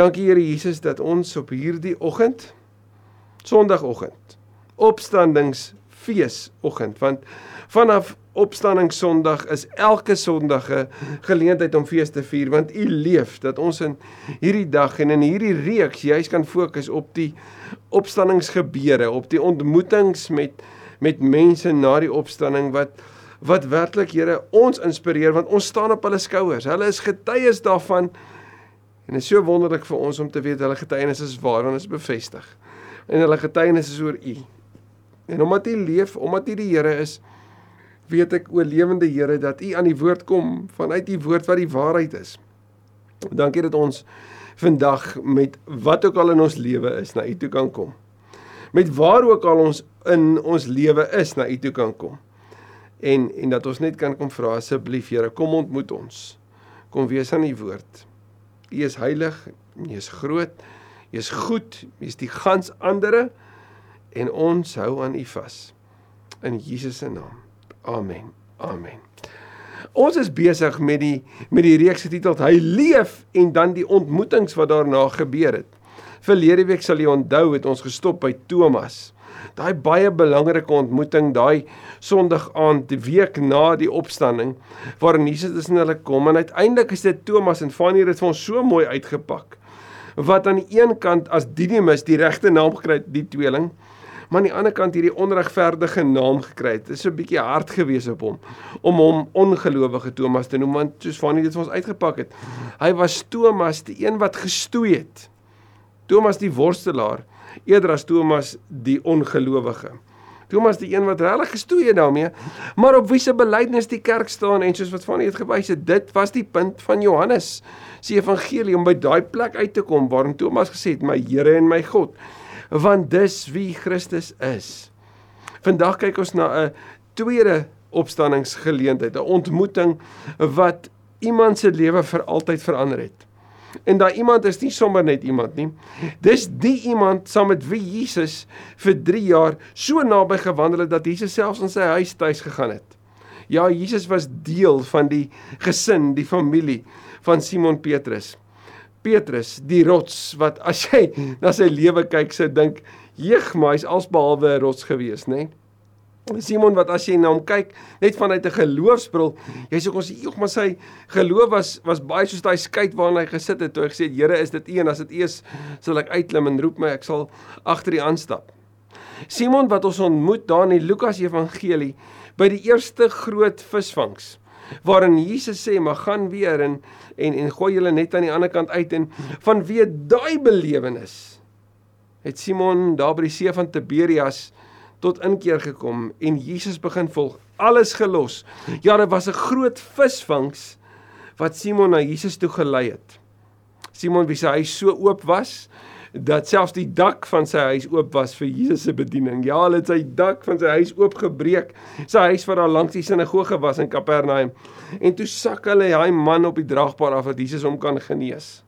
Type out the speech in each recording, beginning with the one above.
Dankie Here Jesus dat ons op hierdie oggend Sondagoggend opstandingsfeesoggend want vanaf opstanding Sondag is elke Sondag 'n geleentheid om fees te vier want U leef dat ons in hierdie dag en in hierdie reeks juis kan fokus op die opstandingsgebeure, op die ontmoetings met met mense na die opstanding wat wat werklik Here ons inspireer want ons staan op hulle skouers. Hulle is getuies daarvan en dit is so wonderlik vir ons om te weet hulle getuienis is waar en is bevestig. En hulle getuienis is oor U. En omdat U leef, omdat U die Here is, weet ek o lewende Here dat U aan die woord kom vanuit U woord wat die waarheid is. Dankie dat ons vandag met wat ook al in ons lewe is na U toe kan kom. Met waar ook al ons in ons lewe is na U toe kan kom. En en dat ons net kan kom vra asseblief Here, kom ontmoet ons. Kom wees aan U woord. U is heilig, U is groot, U is goed, U is die gans andere en ons hou aan U vas. In Jesus se naam. Amen. Amen. Ons is besig met die met die reeks getiteld Hy leef en dan die ontmoetings wat daarna gebeur het. Verlede week sal jy onthou het ons gestop by Thomas. Daai baie belangrike ontmoeting daai Sondag aand die week na die opstanding waarin Jesus tussen hulle kom en uiteindelik is dit Thomas en Fanny het dit vir ons so mooi uitgepak. Wat aan die een kant as Didymus die regte naam gekry het, die tweeling, maar aan die ander kant hierdie onregverdige naam gekry het. Dit is so 'n bietjie hard gewees op hom om hom ongelowige Thomas te noem want soos Fanny dit vir ons uitgepak het. Hy was Thomas, die een wat gestoei het. Thomas die worstelaar, eerder as Thomas die ongelowige. Thomas die een wat regtig gestoei het daarmee, maar op wie se belydenis die kerk staan en soos wat Fanny het gewys het, dit was die punt van Johannes se evangelie om by daai plek uit te kom waarin Thomas gesê het: "My Here en my God." want dis wie Christus is. Vandag kyk ons na 'n tweede opstanningsgeleentheid, 'n ontmoeting wat iemand se lewe vir altyd verander het. En daai iemand is nie sommer net iemand nie. Dis die iemand saam met wie Jesus vir 3 jaar so naby gewandel het dat Jesus selfs in sy huis tuis gegaan het. Ja, Jesus was deel van die gesin, die familie van Simon Petrus. Petrus, die rots wat as jy na sy lewe kyk, sou dink, "Jeg, maar hy's alsbehalwe 'n rots gewees, nê?" Nee? Simon wat as jy na hom kyk, net vanuit 'n geloofsbril, jy sê ons, "Jeg, maar sy geloof was was baie soos daai skei waarna hy gesit het toe hy gesê het, "Here, is dit U en as dit U is, sal ek uitklim en roep my, ek sal agter U aanstap." Simon wat ons ontmoet daar in die Lukas Evangelie by die eerste groot visvangs waarin Jesus sê maar gaan weer en en en gooi julle net aan die ander kant uit en vanweë daai belewenis het Simon daar by die see van Tiberias tot inkeer gekom en Jesus begin volg alles gelos ja dit was 'n groot visvangs wat Simon na Jesus toe gelei het Simon wie sy huis so oop was dat selfs die dak van sy huis oop was vir Jesus se bediening. Ja, hulle het sy dak van sy huis oopgebreek. Sy huis wat daar langs die sinagoge was in Kapernaum. En toe sak hulle hy man op die draagbaar af dat Jesus hom kan genees.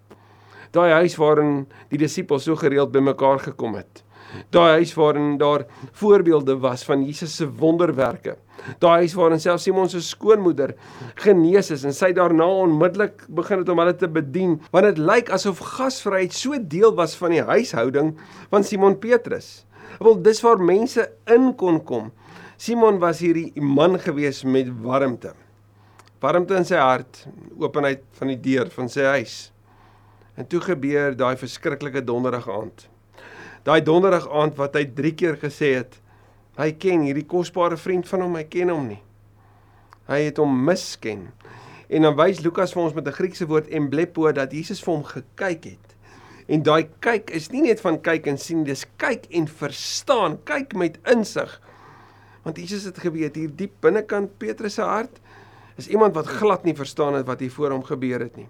Daai huis waarin die disippels so gereeld bymekaar gekom het. Daai huis waarin daar voorbeelde was van Jesus se wonderwerke. Daai huis waarin selfs Simon se skoonmoeder genees is en sy daarna onmiddellik begin het om hulle te bedien, want dit lyk asof gasvryheid so deel was van die huishouding van Simon Petrus. Wel dis waar mense in kon kom. Simon was hierdie man gewees met warmte. Warmte in sy hart, openheid van die deur van sy huis. En toe gebeur daai verskriklike donderige aand daai donderdag aand wat hy 3 keer gesê het hy ken hierdie kosbare vriend van hom, hy ken hom nie. Hy het hom misken. En dan wys Lukas vir ons met 'n Griekse woord emblepo dat Jesus vir hom gekyk het. En daai kyk is nie net van kyk en sien, dis kyk en verstaan, kyk met insig. Want Jesus het geweet hier diep binnekant Petrus se hart is iemand wat glad nie verstaan het wat hier voor hom gebeur het nie.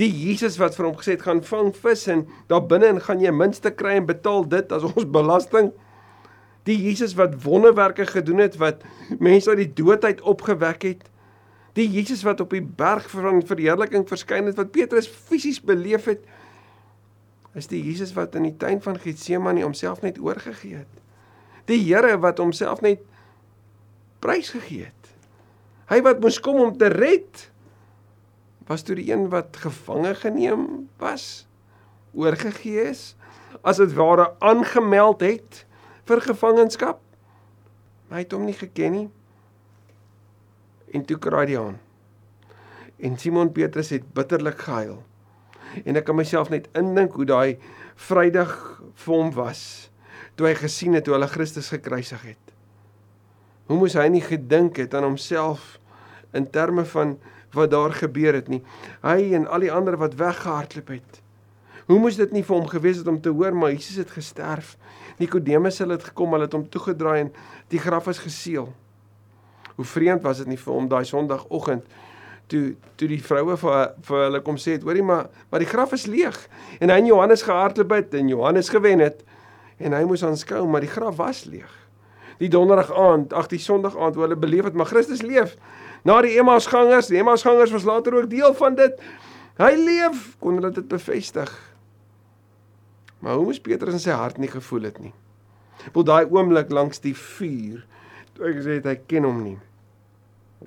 Die Jesus wat vir hom gesê het gaan vang vis en daar binne en gaan jy minste kry en betaal dit as ons belasting. Die Jesus wat wonderwerke gedoen het wat mense uit die dood uit opgewek het. Die Jesus wat op die berg van verheerliking verskyn het wat Petrus fisies beleef het. Is die Jesus wat in die tuin van Getsemane homself net oorgegee het. Die Here wat homself net prysgegee het. Hy wat moes kom om te red was toe die een wat gevange geneem was. oorgegee is, as dit ware aangemeld het vir gevangenskap. Maar hy het hom nie geken nie. En toe kraai hy aan. En Simon Petrus het bitterlik gehuil. En ek kan myself net indink hoe daai Vrydag vir hom was toe hy gesien het hoe hulle Christus gekruisig het. Hoe moes hy nie gedink het aan homself in terme van wat daar gebeur het nie. Hy en al die ander wat weggehardloop het. Hoe moes dit nie vir hom gewees het om te hoor maar Jesus het gesterf. Nikodemus het gekom, hulle het hom toegedraai en die graf is geseël. Hoe vreemd was dit nie vir hom daai Sondagoggend toe toe die vroue vir vir hulle kom sê het, hoorie maar maar die graf is leeg en hy en Johannes gehardloop het en Johannes gewen het en hy moes aanskou maar die graf was leeg. Die donderdag aand, ag die Sondag aand, hoe hulle beleef het maar Christus leef. Na die Emmausgangers, die Emmausgangers was later ook deel van dit. Hy leef, kon hulle dit bevestig. Maar hoe moes Petrus in sy hart nie gevoel het nie? Wil daai oomblik langs die vuur toe ek gesê het hy ken hom nie.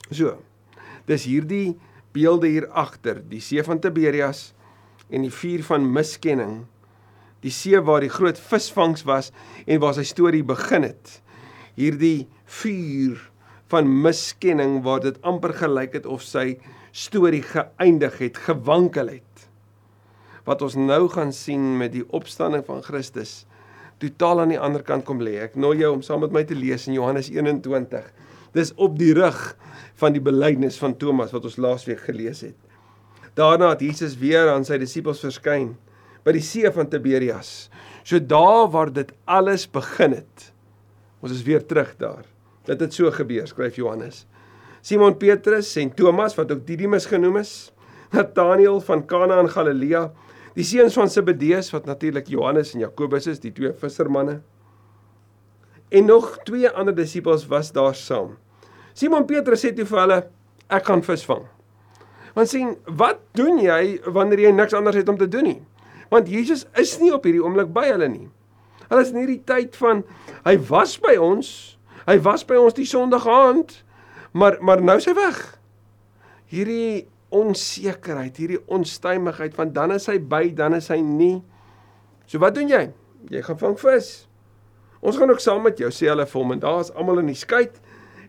So, Dis hierdie beelde hier agter, die see van Tiberias en die vuur van miskenning. Die see waar die groot visvangs was en waar sy storie begin het. Hierdie vuur van miskenning waar dit amper gelyk het of sy storie geëindig het, gewankel het. Wat ons nou gaan sien met die opstanding van Christus totaal aan die ander kant kom lê. Ek nooi jou om saam met my te lees in Johannes 21. Dis op die rug van die belydenis van Thomas wat ons laasweek gelees het. Daarna het Jesus weer aan sy disippels verskyn by die see van Tiberias. So daar waar dit alles begin het. Ons is weer terug daar. Dit het so gebeur, skryf Johannes. Simon Petrus en Thomas wat ook Didimus genoem is, Nathanael van Kana in Galilea, die seuns van Zebedeus wat natuurlik Johannes en Jakobus is, die twee vissermanne. En nog twee ander disippels was daar saam. Simon Petrus sê toe vir hulle: "Ek gaan visvang." Want sien, wat doen jy wanneer jy niks anders het om te doen nie? Want Jesus is nie op hierdie oomblik by hulle nie. Hulle is in hierdie tyd van hy was by ons. Hy was by ons die Sondag aand, maar maar nou is hy weg. Hierdie onsekerheid, hierdie onstuimigheid van dan is hy by, dan is hy nie. So wat doen jy? Jy gaan vang vis. Ons gaan ook saam met jou sê hulle vir hom en daar's almal in die skei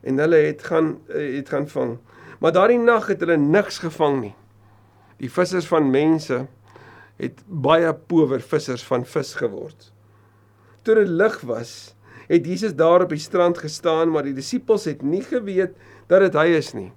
en hulle het gaan het gaan vang. Maar daardie nag het hulle niks gevang nie. Die vissers van mense het baie power vissers van vis geword. Toe dit lig was, het Jesus daar op die strand gestaan, maar die disippels het nie geweet dat dit hy is nie.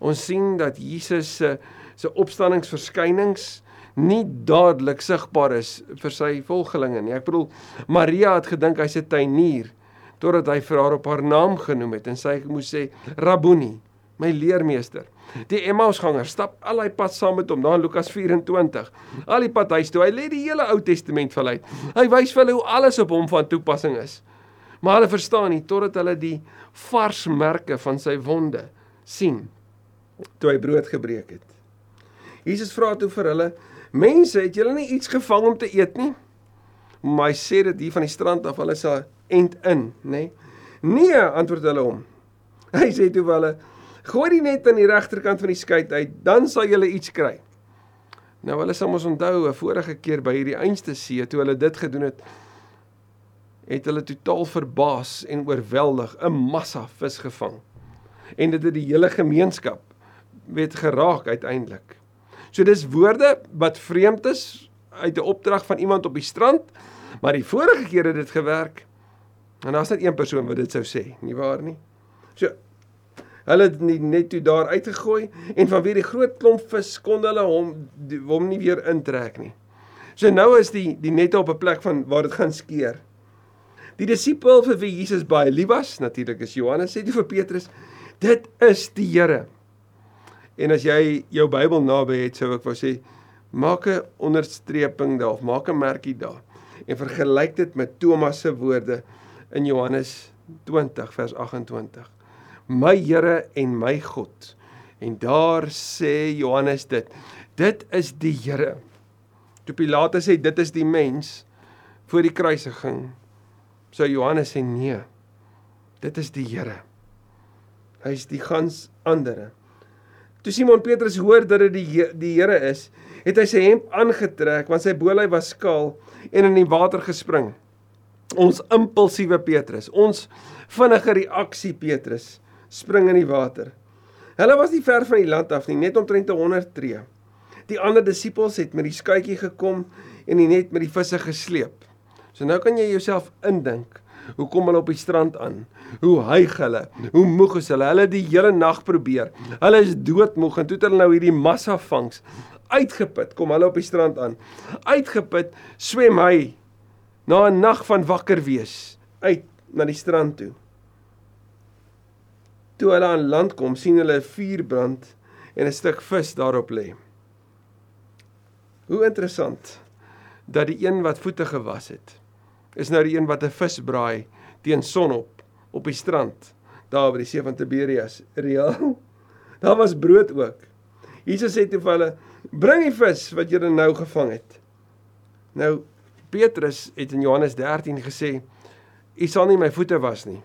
Ons sien dat Jesus se se opstanningsverskynings nie dadelik sigbaar is vir sy volgelinge nie. Ek bedoel Maria het gedink hy's 'n tuinier totdat hy vir haar op haar naam genoem het en sy moes sê Rabboni, my leermeester. Die Emmausganger stap al die pad saam met hom na Lukas 24. Al die pad huis toe. Hy lê die hele Ou Testament vir hulle. Hy wys vir hulle hoe alles op hom van toepassing is. Maar hulle verstaan nie totdat hulle die vars merke van sy wonde sien toe hy brood gebreek het. Jesus vra toe vir hulle: "Mense, het julle nie iets gevang om te eet nie?" Maar hy sê dit hier van die strand af, hulle sê end in, nê? Nee? nee, antwoord hulle hom. Hy sê toe vir hulle: "Gooi die net aan die regterkant van die skei uit, dan sal julle iets kry." Nou hulle sal ons onthou 'n vorige keer by hierdie einste see toe hulle dit gedoen het, het hulle totaal verbaas en oorweldig 'n massa vis gevang. En dit het die hele gemeenskap weet geraak uiteindelik. So dis woorde wat vreemd is uit 'n opdrag van iemand op die strand, maar die vorige keer het dit gewerk. En daar's net een persoon wat dit sou sê, nie waar nie? So hulle het nie net toe daar uitgegooi en vanweer die groot klomp vis kon hulle hom hom nie weer intrek nie. So nou is die die nette op 'n plek van waar dit gaan skeer. Die disipel vir wie Jesus baie lief was, natuurlik is Johannes, sê dit vir Petrus, dit is die Here. En as jy jou Bybel naby het, sou ek wou sê maak 'n onderstreping daar of maak 'n merkie daar en vergelyk dit met Thomas se woorde in Johannes 20 vers 28. My Here en my God. En daar sê Johannes dit. Dit is die Here. Toe Pilate sê dit is die mens voor die kruisiging, sê Johannes sê nee. Dit is die Here. Hy is die gans andere. Toe Simon Petrus hoor dat dit die die Here is, het hy sy hemp aangetrek want sy bolhy was skaal en in die water gespring. Ons impulsiewe Petrus, ons vinnige reaksie Petrus, spring in die water. Hulle was nie ver van die land af nie, net omtrent 100 tree. Die ander disippels het met die skuitjie gekom en die net met die visse gesleep. So nou kan jy jouself indink, hoe kom hulle op die strand aan? Hoe hyg hulle? Hoe moeg is hulle? Hulle het die hele nag probeer. Hulle is doodmoeg en toe het hulle nou hierdie massa vangs uitgeput kom hulle op die strand aan. Uitgeput swem hy na 'n nag van wakker wees uit na die strand toe. Toe hulle aan land kom, sien hulle 'n vuur brand en 'n stuk vis daarop lê. Hoe interessant dat die een wat voete gewas het, is nou die een wat 'n vis braai teen sonop op die strand daar by die see van Tiberias. Reël. Daar was brood ook. Jesus sê toe vir hulle: "Bring die vis wat julle nou gevang het." Nou Petrus het in Johannes 13 gesê: "U sal nie my voete was nie."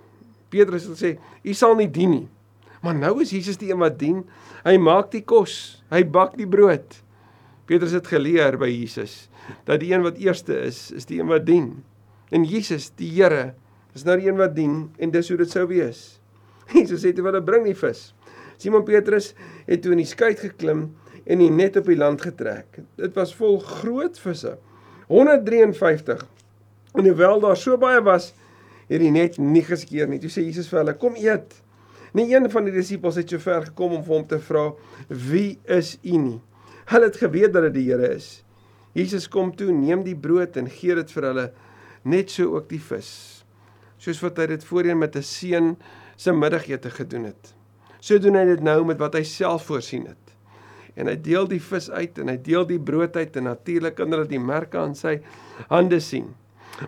Petrus het gesê: "U sal nie dien nie." Maar nou is Jesus die een wat dien. Hy maak die kos, hy bak die brood. Petrus het geleer by Jesus dat die een wat eerste is, is die een wat dien. En Jesus, die Here, is nou die een wat dien en dis hoe dit sou wees. Jesus sê toe hulle bring die vis. Simon Petrus het toe in die skei geklim en die net op die land getrek. Dit was vol groot visse. 153. En hoewel daar so baie was, het die net nie geskeer nie. Toe sê Jesus vir hulle: "Kom eet." Nie een van die disippels het so ver gekom om vir hom te vra: "Wie is u nie?" Hulle het geweet dat dit die Here is. Jesus kom toe, neem die brood en gee dit vir hulle, net so ook die vis. Soos wat hy dit voorheen met 'n seun se middagete gedoen het. So doen hy dit nou met wat hy self voorsien het en hy deel die vis uit en hy deel die brood uit en natuurlik kan hulle die merke aan sy hande sien.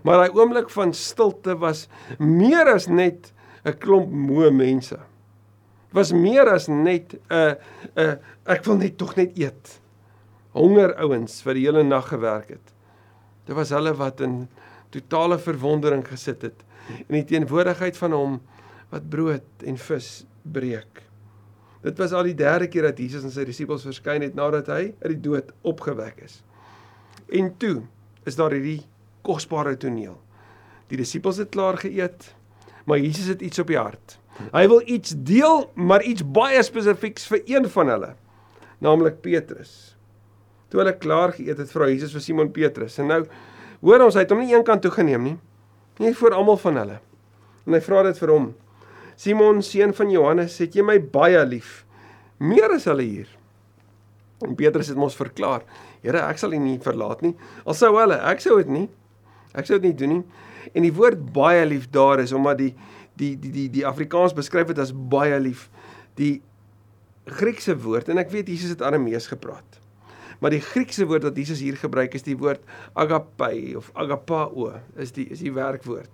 Maar daai oomblik van stilte was meer as net 'n klomp moe mense. Dit was meer as net 'n 'n ek wil net tog net eet. Honger ouens wat die hele nag gewerk het. Dit was hulle wat in totale verwondering gesit het in die teenwoordigheid van hom wat brood en vis breek. Dit was al die derde keer dat Jesus aan sy disippels verskyn het nadat hy uit die dood opgewek is. En toe is daar hierdie kosbare toneel. Die disippels het klaar geëet, maar Jesus het iets op die hart. Hy wil iets deel, maar iets baie spesifieks vir een van hulle, naamlik Petrus. Toe hulle klaar geëet het, vra Jesus vir Simon Petrus. En nou hoor ons hy het hom nie eenkant toe geneem nie, nie vir almal van hulle. En hy vra dit vir hom. Simon seun van Johannes, het jy my baie lief? Meer as hulle hier. En Petrus het mos verklaar: "Here, ek sal U nie verlaat nie. Al sou hulle, ek sou dit nie. Ek sou dit nie doen nie." En die woord baie lief daar is omdat die die die die die Afrikaans beskryf dit as baie lief. Die Griekse woord en ek weet Jesus het Aramees gepraat. Maar die Griekse woord wat Jesus hier gebruik is die woord agape of agapao is die is die werkwoord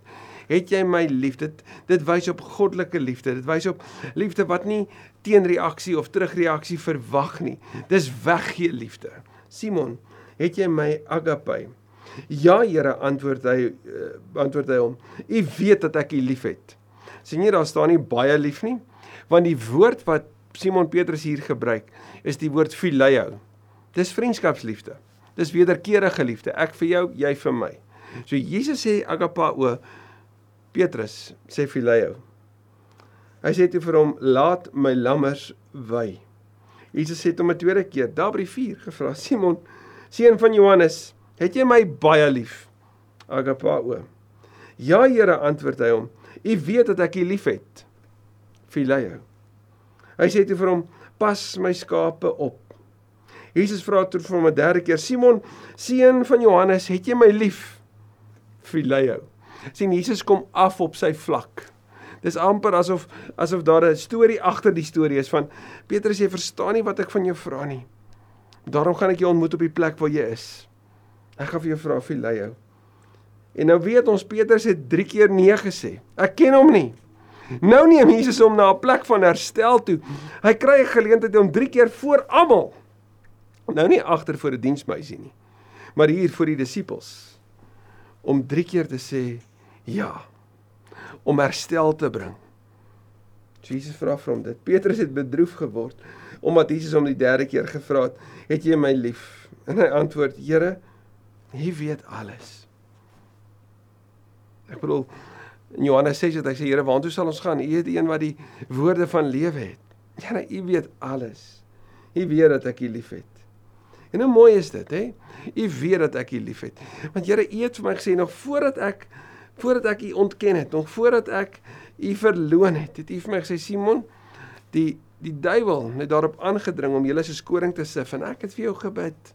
het jy my lief. Dit dit wys op goddelike liefde. Dit wys op liefde wat nie teenreaksie of terugreaksie verwag nie. Dis weggee liefde. Simon, het jy my agape? Ja, Here, antwoord hy uh, antwoord hy hom. U weet dat ek u liefhet. sien jy daar staan nie baie lief nie, want die woord wat Simon Petrus hier gebruik is die woord phileo. Dis vriendskapsliefde. Dis wederkerige liefde. Ek vir jou, jy vir my. So Jesus sê agapao Petrus sê Fileo. Hy sê toe vir hom: "Laat my lammers wy." Jesus sê hom 'n tweede keer, daar by die vuur, gevra: "Simon, seun van Johannes, het jy my baie lief?" Agapao. "Ja, Here," antwoord hy hom. "U weet dat ek u liefhet." Fileo. Hy sê toe vir hom: "Pas my skape op." Jesus vra toe vir hom 'n derde keer: "Simon, seun van Johannes, het jy my lief?" Fileo sien Jesus kom af op sy vlak. Dis amper asof asof daar 'n storie agter die storie is van Petrus jy verstaan nie wat ek van jou vra nie. Daarom gaan ek jou ontmoet op die plek waar jy is. Ek gaan vir jou vra vir jou. En nou weet ons Petrus het 3 keer nee gesê. Ek ken hom nie. Nou neem Jesus hom na 'n plek van herstel toe. Hy kry 'n geleentheid om 3 keer voor almal. Nou nie agter voor 'n die diensmeisie nie, maar hier voor die disippels om 3 keer te sê Ja. Om herstel te bring. Jesus vra vir hom dit. Petrus het bedroef geword omdat Jesus hom die derde keer gevra het, "Het jy my lief?" En hy antwoord, "Here, U weet alles." Ek bedoel in Johannes 6 het hy sê, "Here, waartoe sal ons gaan? U is die een wat die woorde van lewe het." Here, U weet alles. U weet dat ek U liefhet. En hoe mooi is dit, hè? U weet dat ek U liefhet. Want Here, U het vir my gesê nog voordat ek voordat ek U ontken het, nog voordat ek U verloon het, het U vir my gesê Simon, die die duiwel het daarop aangedring om julle se koring te sif en ek het vir jou gebid.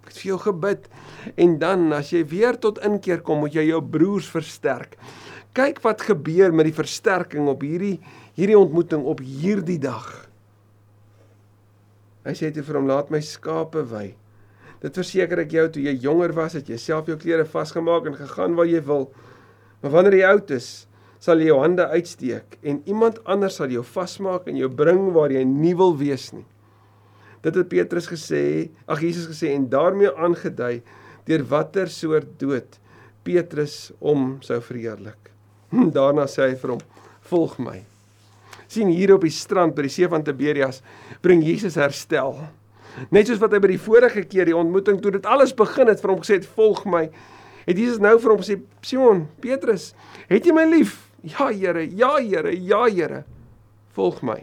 Ek het vir jou gebid en dan as jy weer tot inkeer kom, moet jy jou broers versterk. Kyk wat gebeur met die versterking op hierdie hierdie ontmoeting op hierdie dag. Hy sê toe vir hom laat my skape wy. Dit verseker ek jou toe jy jonger was, het jy self jou klere vasgemaak en gegaan waar jy wil. Maar wanneer jy oud is, sal jy jou hande uitsteek en iemand anders sal jou vasmaak en jou bring waar jy nie wil wees nie. Dit het Petrus gesê, ag Jesus gesê en daarmee aangedui deur watter soort dood Petrus hom sou verheerlik. Hm, daarna sê hy vir hom: "Volg my." Sien hier op die strand by die see van Tiberias bring Jesus herstel. Net soos wat hy by die vorige keer die ontmoeting toe dit alles begin het vir hom gesê het volg my, het Jesus nou vir hom gesê Simon, Petrus, het jy my lief? Ja Here, ja Here, ja Here. Volg my.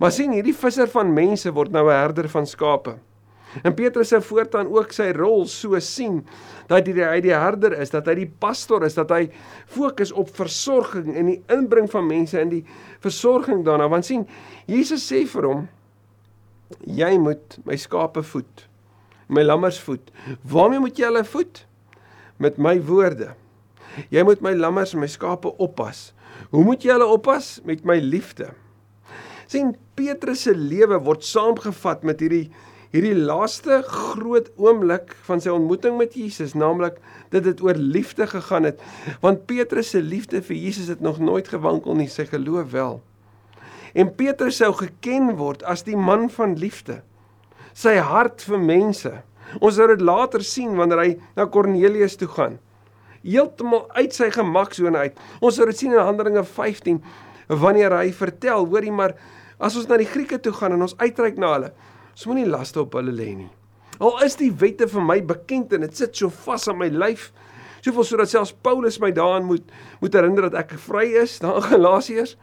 Maar sien hierdie visser van mense word nou 'n herder van skape. En Petrus sou voortaan ook sy rol so sien dat hy die, die herder is, dat hy die pastor is, dat hy fokus op versorging en die inbring van mense in die versorging daarna. Want sien, Jesus sê vir hom: "Jy moet my skape voed, my lammers voed. Waarmee moet jy hulle voed? Met my woorde." Jy moet my lammers en my skape oppas. Hoe moet jy hulle oppas? Met my liefde. sien Petrus se lewe word saamgevat met hierdie hierdie laaste groot oomblik van sy ontmoeting met Jesus, naamlik dat dit oor liefde gegaan het, want Petrus se liefde vir Jesus het nog nooit gewankel nie, sy geloof wel. En Petrus sou geken word as die man van liefde. Sy hart vir mense. Ons sou dit later sien wanneer hy na Kornelius toe gaan heeltemal uit sy gemaksone uit. Ons sou dit sien in Handelinge 15 wanneer hy vertel, hoorie maar as ons na die Grieke toe gaan en ons uitreik na hulle, ons moenie laste op hulle lê nie. Al is die wette vir my bekend en dit sit so vas aan my lyf, soveel sodat selfs Paulus my daaraan moet moet herinner dat ek vry is, daar in Galasiërs.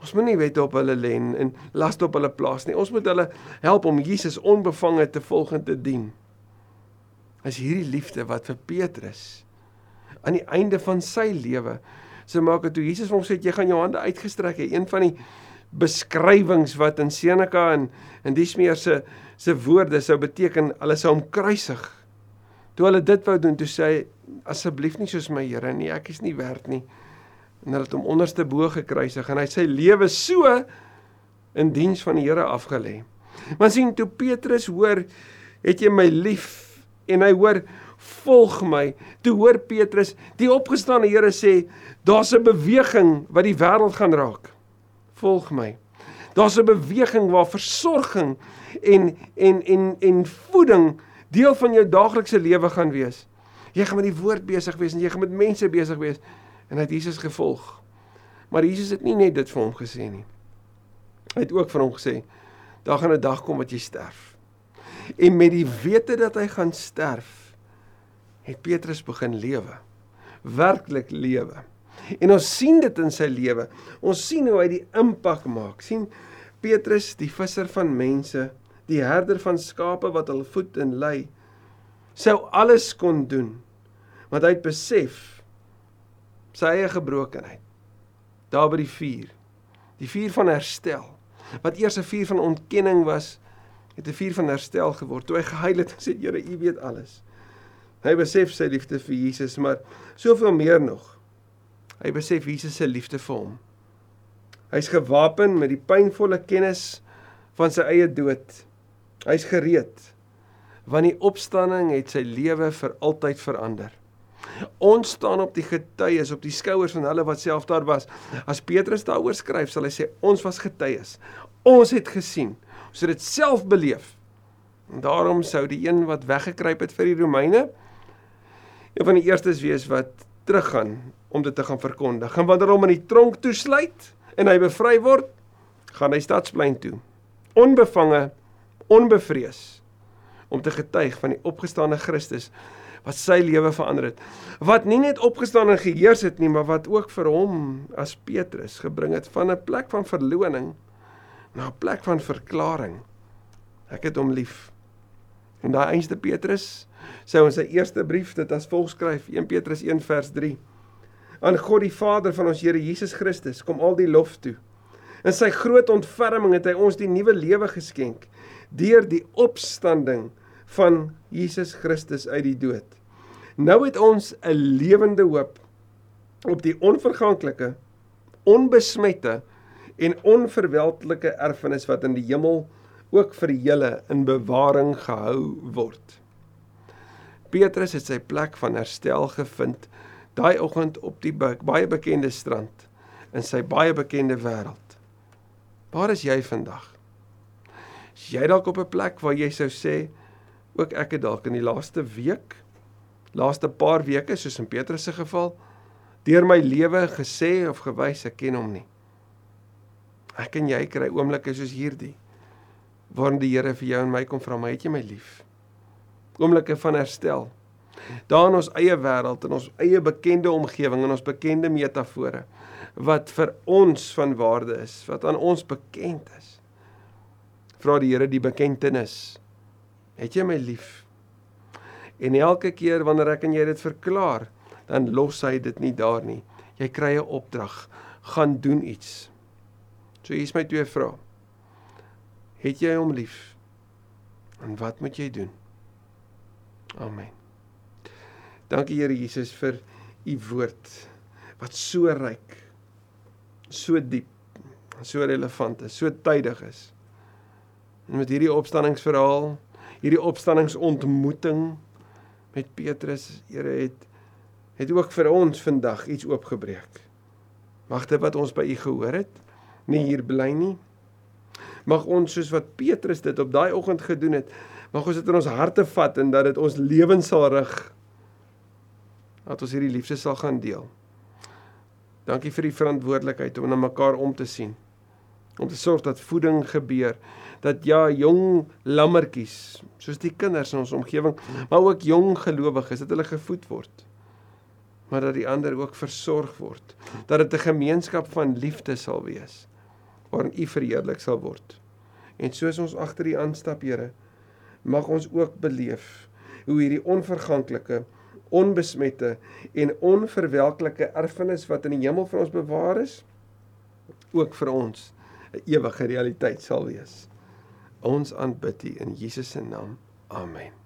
Ons moenie wette op hulle lê en, laste op hulle plaas nie. Ons moet hulle help om Jesus onbevange te volg en te dien. As hierdie liefde wat vir Petrus aan die einde van sy lewe. So maak dit toe Jesus hom sê jy gaan jou hande uitgestrek hê. Een van die beskrywings wat in Seneca en in die smeer se se woorde sou beteken hulle sou hom kruisig. Toe hulle dit wou doen, toe sê hy asseblief nie soos my Here nie, ek is nie werd nie. En hulle het hom onderste bo gekruisig en hy sy lewe so in diens van die Here afgelê. Maar sien toe Petrus hoor, het jy my lief en hy hoor volg my. Toe hoor Petrus, die opgestane Here sê, daar's 'n beweging wat die wêreld gaan raak. Volg my. Daar's 'n beweging waar versorging en en en en voeding deel van jou daaglikse lewe gaan wees. Jy gaan met die woord besig wees en jy gaan met mense besig wees en hy het Jesus gevolg. Maar Jesus het nie net dit vir hom gesê nie. Hy het ook vir hom gesê, daar gaan 'n dag kom wat jy sterf. En met die wete dat hy gaan sterf, het Petrus begin lewe. Werklik lewe. En ons sien dit in sy lewe. Ons sien hoe hy die impak maak. sien Petrus, die visser van mense, die herder van skape wat hul voed en lei, sou alles kon doen. Want hy het besef sy eie gebrokenheid. Daar by die vuur. Die vuur van herstel. Wat eers 'n vuur van ontkenning was, het 'n vuur van herstel geword. Toe hy gehuil het en sê Here, U weet alles. Hy besef sy liefde vir Jesus, maar soveel meer nog. Hy besef Jesus se liefde vir hom. Hy's gewapen met die pynvolle kennis van sy eie dood. Hy's gereed want die opstanding het sy lewe vir altyd verander. Ons staan op die getuies op die skouers van hulle wat self daar was. As Petrus daaroor skryf, sal hy sê ons was getuies. Ons het gesien. Ons het dit self beleef. En daarom sou die een wat weggekruip het vir die Romeine een van die eerstes wees wat teruggaan om dit te gaan verkondig. En wanneer hom in die tronk toesluit, en hy bevry word, gaan hy stadsplein toe. Onbevange, onbevrees om te getuig van die opgestane Christus wat sy lewe verander het. Wat nie net opgestaan en geheers het nie, maar wat ook vir hom as Petrus gebring het van 'n plek van verloning na 'n plek van verklaring. Ek het hom lief. En daai einste Petrus sê ons sy eerste brief dit as volg skryf 1 Petrus 1 vers 3. Aan God die Vader van ons Here Jesus Christus kom al die lof toe. In sy groot ontferming het hy ons die nuwe lewe geskenk deur die opstanding van Jesus Christus uit die dood. Nou het ons 'n lewende hoop op die onverganklike, onbesmette en onverwelklike erfenis wat in die hemel ook vir julle in bewaring gehou word. Petrus het sy plek van herstel gevind daai oggend op die baie bekende strand in sy baie bekende wêreld. Waar is jy vandag? Is jy dalk op 'n plek waar jy sou sê ook ek het dalk in die laaste week, laaste paar weke soos in Petrus se geval, deur my lewe gesê of gewys ek ken hom nie. Ek en jy kry oomblikke soos hierdie waarin die Here vir jou en my kom vra, "Maar het jy my lief?" Oomblikke van herstel. Daar in ons eie wêreld en ons eie bekende omgewing en ons bekende metafore wat vir ons van waarde is, wat aan ons bekend is. Vra die Here die bekentenis. Het jy my lief? En elke keer wanneer ek en jy dit verklaar, dan los hy dit nie daar nie. Jy kry 'n opdrag, gaan doen iets. So hier's my twee vrae. Het jy hom lief? En wat moet jy doen? Amen. Dankie Here Jesus vir u woord wat so ryk, so diep, so relevant is, so tydig is. En met hierdie opstanningsverhaal, hierdie opstanningsontmoeting met Petrus, Here het het ook vir ons vandag iets oopgebreek. Mag dit wat ons by u gehoor het, nie hier bly nie, mag ons soos wat Petrus dit op daai oggend gedoen het, mag ons dit in ons harte vat en dat dit ons lewens sal rig. Dat ons hierdie liefde sal gaan deel. Dankie vir die verantwoordelikheid om na mekaar om te sien. Om te sorg dat voeding gebeur, dat ja, jong lammertjies, soos die kinders in ons omgewing, maar ook jong gelowiges, dat hulle gevoed word. Maar dat die ander ook versorg word, dat dit 'n gemeenskap van liefde sal wees waarin U verheerlik sal word. En soos ons agter U aanstap, Here, mag ons ook beleef hoe hierdie onverganklike, onbesmette en onverwelklike erfenis wat in die hemel vir ons bewaar is, ook vir ons 'n ewige realiteit sal wees. Ons aanbid U in Jesus se naam. Amen.